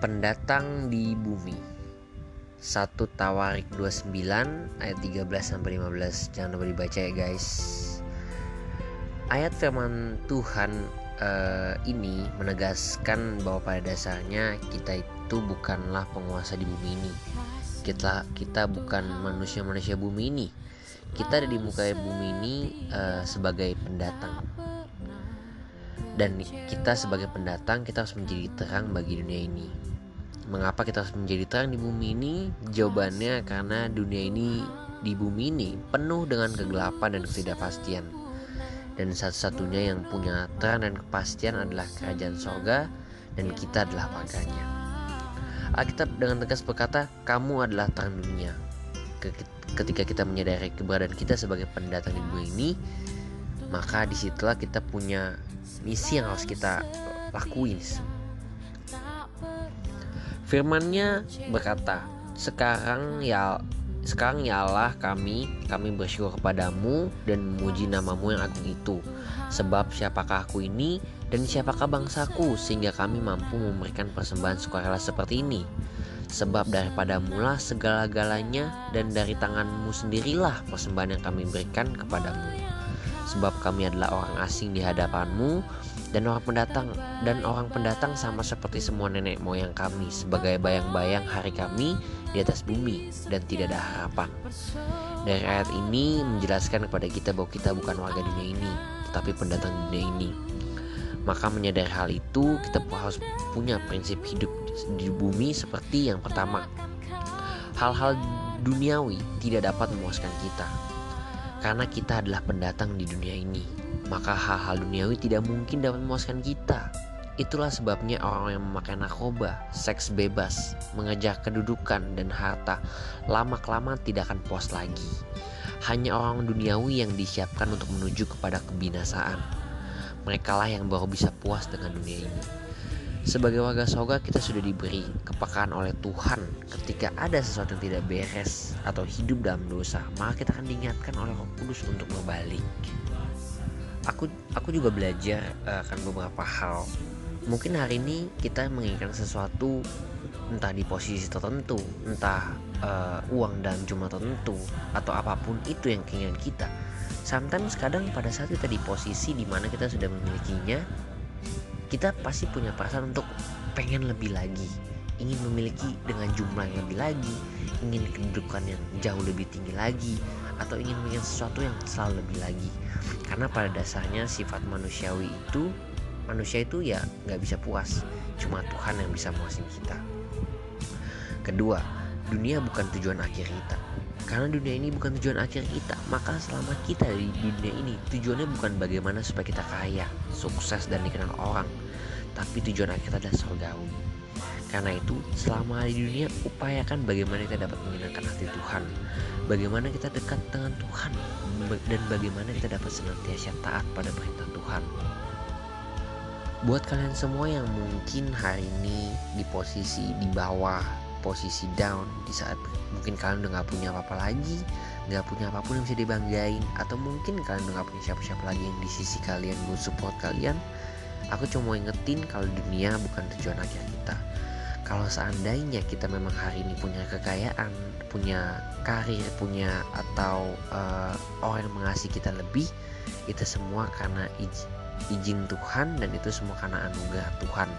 pendatang di bumi. 1 Tawarik 29 ayat 13 sampai 15 jangan lupa dibaca ya guys. Ayat firman Tuhan uh, ini menegaskan bahwa pada dasarnya kita itu bukanlah penguasa di bumi ini. Kita kita bukan manusia-manusia bumi ini. Kita ada di muka bumi ini uh, sebagai pendatang dan kita sebagai pendatang kita harus menjadi terang bagi dunia ini Mengapa kita harus menjadi terang di bumi ini? Jawabannya karena dunia ini di bumi ini penuh dengan kegelapan dan ketidakpastian. Dan satu-satunya yang punya terang dan kepastian adalah kerajaan sorga dan kita adalah warganya. Alkitab dengan tegas berkata, kamu adalah terang dunia. Ketika kita menyadari keberadaan kita sebagai pendatang di bumi ini, maka di situlah kita punya misi yang harus kita lakuin. Firmannya berkata, sekarang ya sekarang ya Allah kami kami bersyukur kepadamu dan memuji namamu yang agung itu. Sebab siapakah aku ini dan siapakah bangsaku sehingga kami mampu memberikan persembahan sukarela seperti ini? Sebab daripada mula segala-galanya dan dari tanganmu sendirilah persembahan yang kami berikan kepadamu sebab kami adalah orang asing di hadapanmu dan orang pendatang dan orang pendatang sama seperti semua nenek moyang kami sebagai bayang-bayang hari kami di atas bumi dan tidak ada harapan. Dari ayat ini menjelaskan kepada kita bahwa kita bukan warga dunia ini, tetapi pendatang dunia ini. Maka menyadari hal itu, kita harus punya prinsip hidup di bumi seperti yang pertama. Hal-hal duniawi tidak dapat memuaskan kita. Karena kita adalah pendatang di dunia ini maka hal-hal duniawi tidak mungkin dapat memuaskan kita. Itulah sebabnya orang yang memakai narkoba, seks bebas, mengejar kedudukan dan harta, lama-kelamaan tidak akan puas lagi. Hanya orang duniawi yang disiapkan untuk menuju kepada kebinasaan. Mereka lah yang baru bisa puas dengan dunia ini. Sebagai warga soga kita sudah diberi kepekaan oleh Tuhan. Ketika ada sesuatu yang tidak beres atau hidup dalam dosa, maka kita akan diingatkan oleh Roh Kudus untuk berbalik aku aku juga belajar uh, akan beberapa hal. Mungkin hari ini kita menginginkan sesuatu entah di posisi tertentu entah uh, uang dan jumlah tertentu atau apa pun itu yang keinginan kita. Sometimes kadang pada saat kita di posisi di mana kita sudah memilikinya kita pasti punya perasaan untuk pengen lebih lagi. Ingin memiliki dengan jumlah yang lebih lagi ingin kedudukan yang jauh lebih tinggi lagi atau ingin memiliki sesuatu yang selalu lebih lagi. Karena pada dasarnya sifat manusiawi itu manusia itu ya nggak bisa puas cuma Tuhan yang bisa muasin kita. Kedua dunia bukan tujuan akhir kita karena dunia ini bukan tujuan akhir kita maka selama kita di dunia ini tujuannya bukan bagaimana supaya kita kaya sukses dan dikenal orang. Tapi tujuan akhir kita adalah surgawi karena itu, selama di dunia, upayakan bagaimana kita dapat menyenangkan hati Tuhan, bagaimana kita dekat dengan Tuhan, dan bagaimana kita dapat senantiasa taat pada perintah Tuhan. Buat kalian semua yang mungkin hari ini di posisi di bawah, posisi down, di saat mungkin kalian udah gak punya apa-apa lagi, gak punya apa pun yang bisa dibanggain, atau mungkin kalian udah gak punya siapa-siapa lagi yang di sisi kalian buat support kalian, aku cuma mau ingetin kalau dunia bukan tujuan akhir kita kalau seandainya kita memang hari ini punya kekayaan, punya karir, punya atau uh, orang yang mengasihi kita lebih, itu semua karena izin Tuhan dan itu semua karena anugerah Tuhan.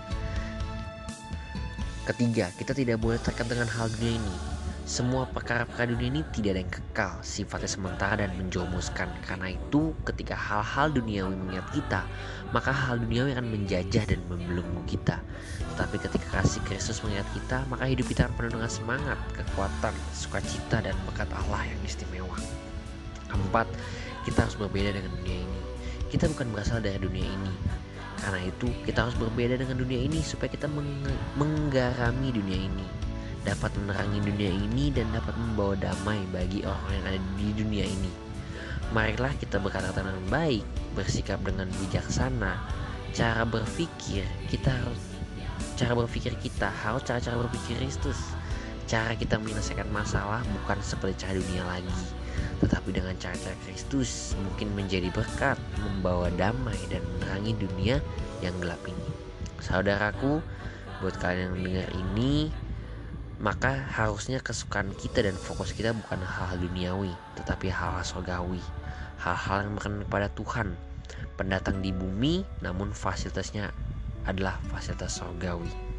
Ketiga, kita tidak boleh terikat dengan hal dunia ini. Semua perkara-perkara dunia ini tidak ada yang kekal, sifatnya sementara dan menjomuskan. Karena itu, ketika hal-hal duniawi mengingat kita, maka hal duniawi akan menjajah dan membelenggu kita. Tetapi ketika kasih Kristus mengingat kita, maka hidup kita akan penuh dengan semangat, kekuatan, sukacita, dan berkat Allah yang istimewa. Keempat, kita harus berbeda dengan dunia ini. Kita bukan berasal dari dunia ini. Karena itu, kita harus berbeda dengan dunia ini supaya kita meng menggarami dunia ini dapat menerangi dunia ini dan dapat membawa damai bagi orang yang ada di dunia ini. Marilah kita berkata dengan baik, bersikap dengan bijaksana, cara berpikir kita harus cara berpikir kita harus cara-cara berpikir Kristus. Cara kita menyelesaikan masalah bukan seperti cara dunia lagi, tetapi dengan cara-cara Kristus mungkin menjadi berkat, membawa damai dan menerangi dunia yang gelap ini. Saudaraku, buat kalian yang dengar ini maka harusnya kesukaan kita dan fokus kita bukan hal-hal duniawi tetapi hal-hal surgawi hal-hal yang berkenan kepada Tuhan. Pendatang di bumi namun fasilitasnya adalah fasilitas surgawi